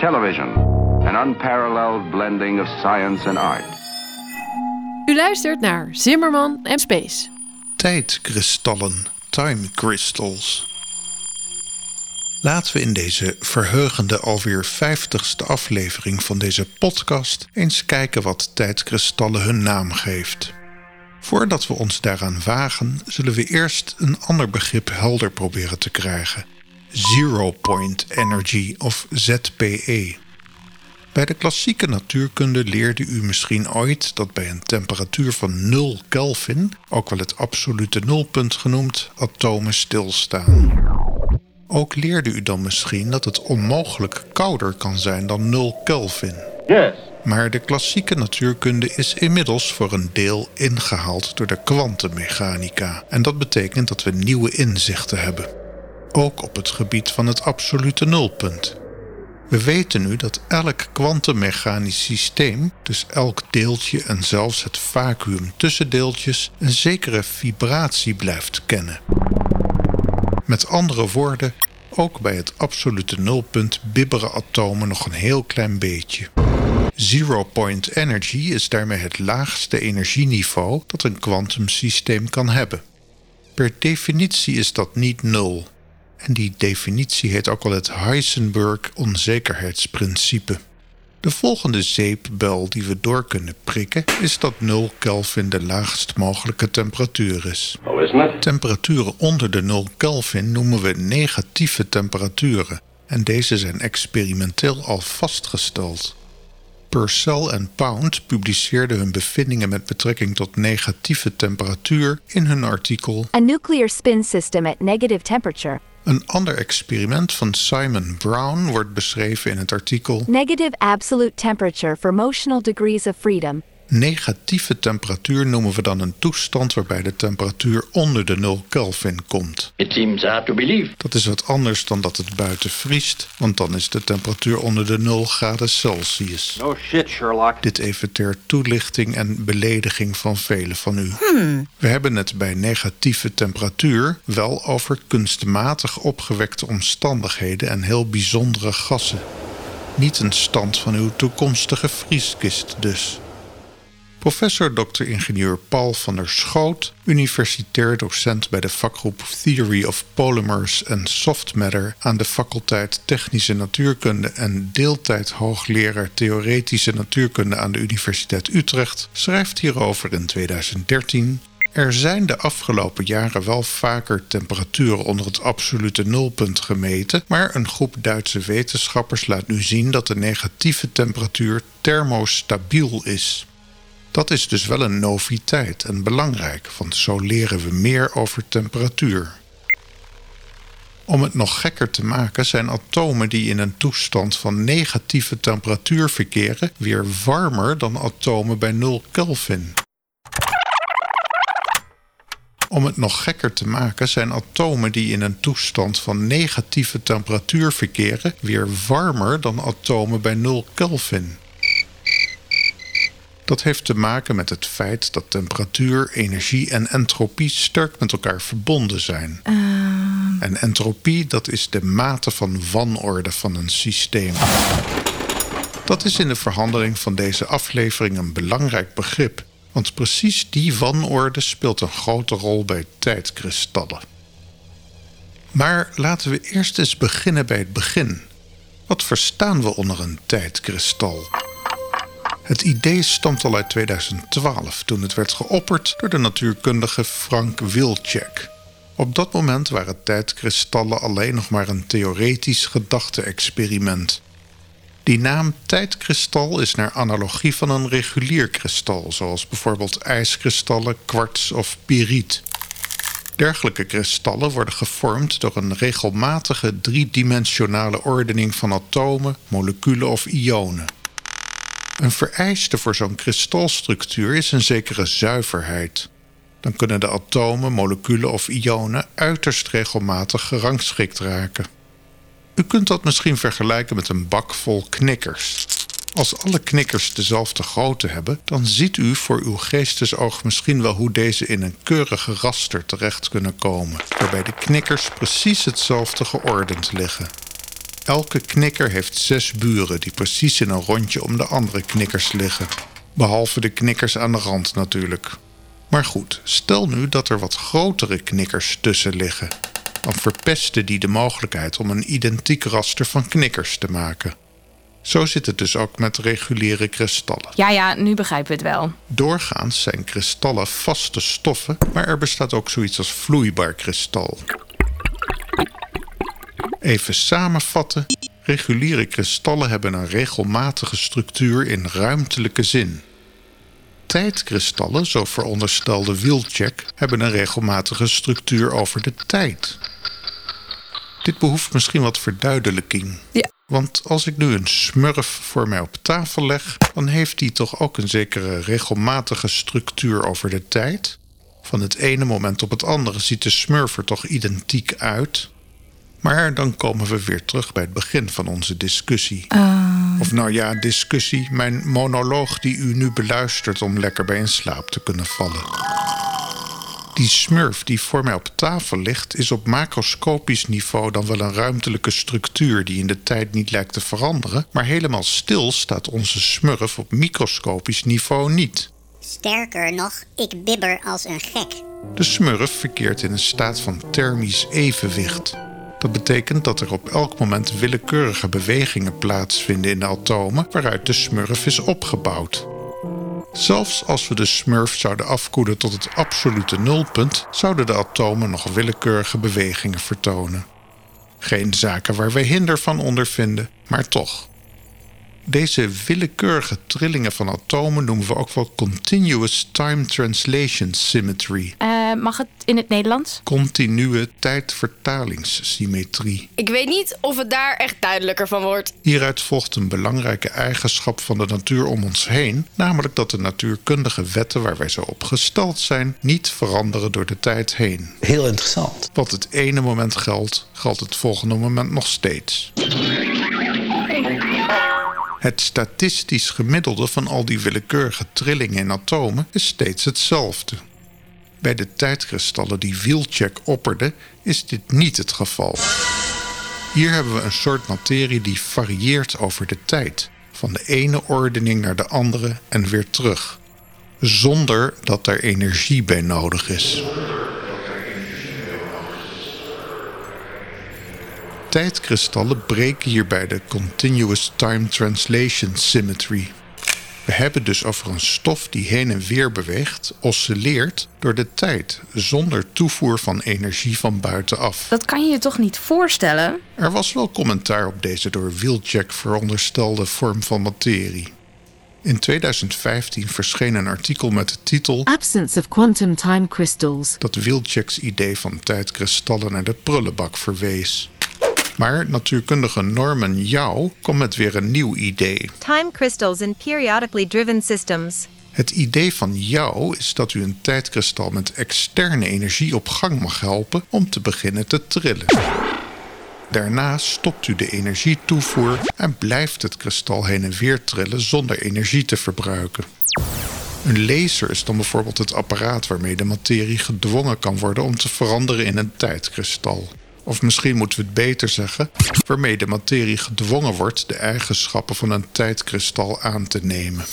Television, an unparalleled blending of science and art. U luistert naar Zimmerman en Space. Tijdkristallen, time crystals. Laten we in deze verheugende alweer vijftigste aflevering van deze podcast eens kijken wat tijdkristallen hun naam geeft. Voordat we ons daaraan wagen, zullen we eerst een ander begrip helder proberen te krijgen. Zero Point Energy of ZPE. Bij de klassieke natuurkunde leerde u misschien ooit dat bij een temperatuur van 0 Kelvin, ook wel het absolute nulpunt genoemd, atomen stilstaan. Ook leerde u dan misschien dat het onmogelijk kouder kan zijn dan 0 Kelvin. Yes. Maar de klassieke natuurkunde is inmiddels voor een deel ingehaald door de kwantummechanica. En dat betekent dat we nieuwe inzichten hebben. Ook op het gebied van het absolute nulpunt. We weten nu dat elk kwantummechanisch systeem, dus elk deeltje en zelfs het vacuüm tussen deeltjes, een zekere vibratie blijft kennen. Met andere woorden, ook bij het absolute nulpunt bibberen atomen nog een heel klein beetje. Zero point energy is daarmee het laagste energieniveau dat een kwantumsysteem kan hebben. Per definitie is dat niet nul. En die definitie heet ook wel het Heisenberg-onzekerheidsprincipe. De volgende zeepbel die we door kunnen prikken is dat 0 Kelvin de laagst mogelijke temperatuur is. Oh, it? Temperaturen onder de 0 Kelvin noemen we negatieve temperaturen en deze zijn experimenteel al vastgesteld. Purcell en Pound publiceerden hun bevindingen met betrekking tot negatieve temperatuur in hun artikel A nuclear spin system at negative temperature. Een ander experiment van Simon Brown wordt beschreven in het artikel Negative absolute temperature for motional degrees of freedom. Negatieve temperatuur noemen we dan een toestand waarbij de temperatuur onder de 0 Kelvin komt. It seems hard to believe. Dat is wat anders dan dat het buiten vriest, want dan is de temperatuur onder de 0 graden Celsius. No shit, Sherlock. Dit even ter toelichting en belediging van velen van u. We hebben het bij negatieve temperatuur wel over kunstmatig opgewekte omstandigheden en heel bijzondere gassen. Niet een stand van uw toekomstige vrieskist dus. Professor Dr. ingenieur Paul van der Schoot, universitair docent bij de vakgroep Theory of Polymers and Soft Matter aan de faculteit Technische Natuurkunde en deeltijd hoogleraar Theoretische Natuurkunde aan de Universiteit Utrecht, schrijft hierover in 2013. Er zijn de afgelopen jaren wel vaker temperaturen onder het absolute nulpunt gemeten, maar een groep Duitse wetenschappers laat nu zien dat de negatieve temperatuur thermostabiel is. Dat is dus wel een noviteit en belangrijk, want zo leren we meer over temperatuur. Om het nog gekker te maken zijn atomen die in een toestand van negatieve temperatuur verkeren weer warmer dan atomen bij 0 Kelvin. Om het nog gekker te maken zijn atomen die in een toestand van negatieve temperatuur verkeren weer warmer dan atomen bij 0 Kelvin. Dat heeft te maken met het feit dat temperatuur, energie en entropie sterk met elkaar verbonden zijn. En entropie, dat is de mate van wanorde van een systeem. Dat is in de verhandeling van deze aflevering een belangrijk begrip, want precies die wanorde speelt een grote rol bij tijdkristallen. Maar laten we eerst eens beginnen bij het begin. Wat verstaan we onder een tijdkristal? Het idee stamt al uit 2012, toen het werd geopperd door de natuurkundige Frank Wilczek. Op dat moment waren tijdkristallen alleen nog maar een theoretisch gedachte-experiment. Die naam tijdkristal is naar analogie van een regulier kristal, zoals bijvoorbeeld ijskristallen, kwarts of piriet. Dergelijke kristallen worden gevormd door een regelmatige driedimensionale ordening van atomen, moleculen of ionen. Een vereiste voor zo'n kristalstructuur is een zekere zuiverheid. Dan kunnen de atomen, moleculen of ionen uiterst regelmatig gerangschikt raken. U kunt dat misschien vergelijken met een bak vol knikkers. Als alle knikkers dezelfde grootte hebben, dan ziet u voor uw geestesoog misschien wel hoe deze in een keurige raster terecht kunnen komen, waarbij de knikkers precies hetzelfde geordend liggen. Elke knikker heeft zes buren die precies in een rondje om de andere knikkers liggen. Behalve de knikkers aan de rand natuurlijk. Maar goed, stel nu dat er wat grotere knikkers tussen liggen. Dan verpesten die de mogelijkheid om een identiek raster van knikkers te maken. Zo zit het dus ook met reguliere kristallen. Ja, ja, nu begrijpen we het wel. Doorgaans zijn kristallen vaste stoffen, maar er bestaat ook zoiets als vloeibaar kristal. Even samenvatten. Reguliere kristallen hebben een regelmatige structuur in ruimtelijke zin. Tijdkristallen, zo veronderstelde Wilczek, hebben een regelmatige structuur over de tijd. Dit behoeft misschien wat verduidelijking. Ja. Want als ik nu een smurf voor mij op tafel leg, dan heeft die toch ook een zekere regelmatige structuur over de tijd. Van het ene moment op het andere ziet de smurf er toch identiek uit. Maar dan komen we weer terug bij het begin van onze discussie. Of nou ja, discussie, mijn monoloog die u nu beluistert om lekker bij in slaap te kunnen vallen. Die smurf die voor mij op tafel ligt, is op macroscopisch niveau dan wel een ruimtelijke structuur die in de tijd niet lijkt te veranderen, maar helemaal stil staat onze smurf op microscopisch niveau niet. Sterker nog, ik bibber als een gek. De smurf verkeert in een staat van thermisch evenwicht. Dat betekent dat er op elk moment willekeurige bewegingen plaatsvinden in de atomen waaruit de smurf is opgebouwd. Zelfs als we de smurf zouden afkoelen tot het absolute nulpunt, zouden de atomen nog willekeurige bewegingen vertonen. Geen zaken waar we hinder van ondervinden, maar toch. Deze willekeurige trillingen van atomen noemen we ook wel continuous time translation symmetry. Eh, mag het in het Nederlands? Continue tijdvertalingssymmetrie. Ik weet niet of het daar echt duidelijker van wordt. Hieruit volgt een belangrijke eigenschap van de natuur om ons heen, namelijk dat de natuurkundige wetten waar wij zo op gesteld zijn, niet veranderen door de tijd heen. Heel interessant. Wat het ene moment geldt, geldt het volgende moment nog steeds. Het statistisch gemiddelde van al die willekeurige trillingen in atomen is steeds hetzelfde. Bij de tijdkristallen die Wilczek opperde, is dit niet het geval. Hier hebben we een soort materie die varieert over de tijd, van de ene ordening naar de andere en weer terug, zonder dat er energie bij nodig is. Tijdkristallen breken hierbij de Continuous Time Translation Symmetry. We hebben dus over een stof die heen en weer beweegt, oscilleert door de tijd, zonder toevoer van energie van buitenaf. Dat kan je je toch niet voorstellen? Er was wel commentaar op deze door Wilczek veronderstelde vorm van materie. In 2015 verscheen een artikel met de titel Absence of quantum time crystals. dat Wilczek's idee van tijdkristallen naar de prullenbak verwees. Maar natuurkundige Norman Yao kwam met weer een nieuw idee. Time crystals in periodically driven systems. Het idee van Yao is dat u een tijdkristal met externe energie op gang mag helpen om te beginnen te trillen. Daarna stopt u de energietoevoer en blijft het kristal heen en weer trillen zonder energie te verbruiken. Een laser is dan bijvoorbeeld het apparaat waarmee de materie gedwongen kan worden om te veranderen in een tijdkristal. Of misschien moeten we het beter zeggen, waarmee de materie gedwongen wordt de eigenschappen van een tijdkristal aan te nemen.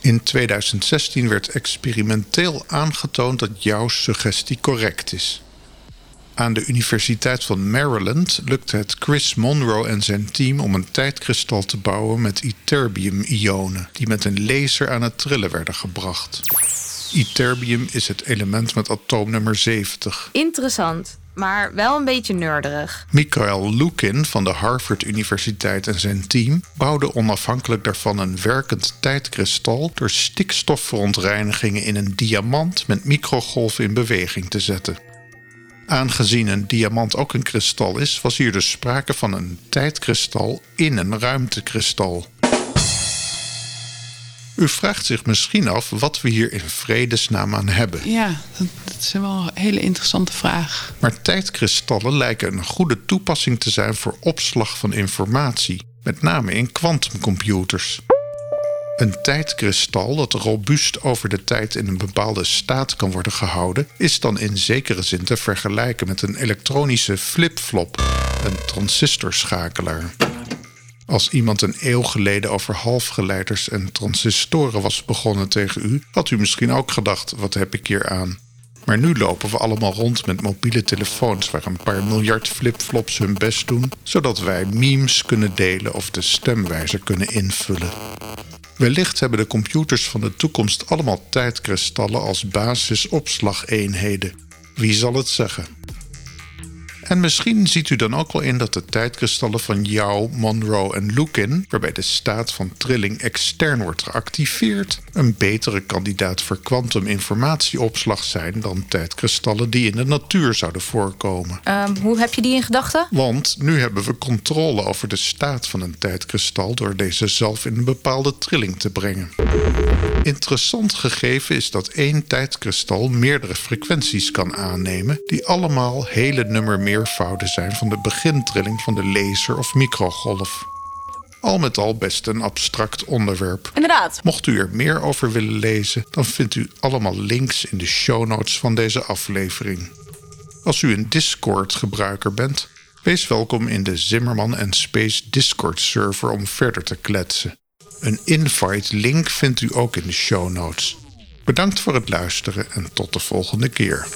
In 2016 werd experimenteel aangetoond dat jouw suggestie correct is. Aan de Universiteit van Maryland lukte het Chris Monroe en zijn team om een tijdkristal te bouwen met ytterbium-ionen, die met een laser aan het trillen werden gebracht. Ytterbium is het element met atoomnummer 70. Interessant, maar wel een beetje nerderig. Michael Lukin van de Harvard Universiteit en zijn team bouwden onafhankelijk daarvan een werkend tijdkristal door stikstofverontreinigingen in een diamant met microgolven in beweging te zetten. Aangezien een diamant ook een kristal is, was hier dus sprake van een tijdkristal in een ruimtekristal. U vraagt zich misschien af wat we hier in vredesnaam aan hebben. Ja, dat, is wel een hele interessante vraag. Maar tijdkristallen lijken een goede toepassing te zijn voor opslag van informatie, met name in kwantumcomputers. Een tijdkristal dat robuust over de tijd in een bepaalde staat kan worden gehouden, is dan in zekere zin te vergelijken met een elektronische flipflop, een transistorschakelaar. Als iemand een eeuw geleden over halfgeleiders en transistoren was begonnen tegen u, had u misschien ook gedacht: wat heb ik hier aan? Maar nu lopen we allemaal rond met mobiele telefoons waar een paar miljard flipflops hun best doen, zodat wij memes kunnen delen of de stemwijzer kunnen invullen. Wellicht hebben de computers van de toekomst allemaal tijdkristallen als basisopslageenheden. Wie zal het zeggen? En misschien ziet u dan ook wel in dat de tijdkristallen van Yao, Monroe en Lukin, waarbij de staat van trilling extern wordt geactiveerd, een betere kandidaat voor kwantuminformatieopslag zijn dan tijdkristallen die in de natuur zouden voorkomen. Ehm, hoe heb je die in gedachten? Want nu hebben we controle over de staat van een tijdkristal door deze zelf in een bepaalde trilling te brengen. Interessant gegeven is dat één tijdkristal meerdere frequenties kan aannemen, die allemaal hele nummer meervouden zijn van de begintrilling van de laser of microgolf. Al met al best een abstract onderwerp. Inderdaad. Mocht u er meer over willen lezen, dan vindt u allemaal links in de show notes van deze aflevering. Als u een Discord-gebruiker bent, wees welkom in de Zimmerman en Space Discord-server om verder te kletsen. Een invite-link vindt u ook in de show notes. Bedankt voor het luisteren en tot de volgende keer.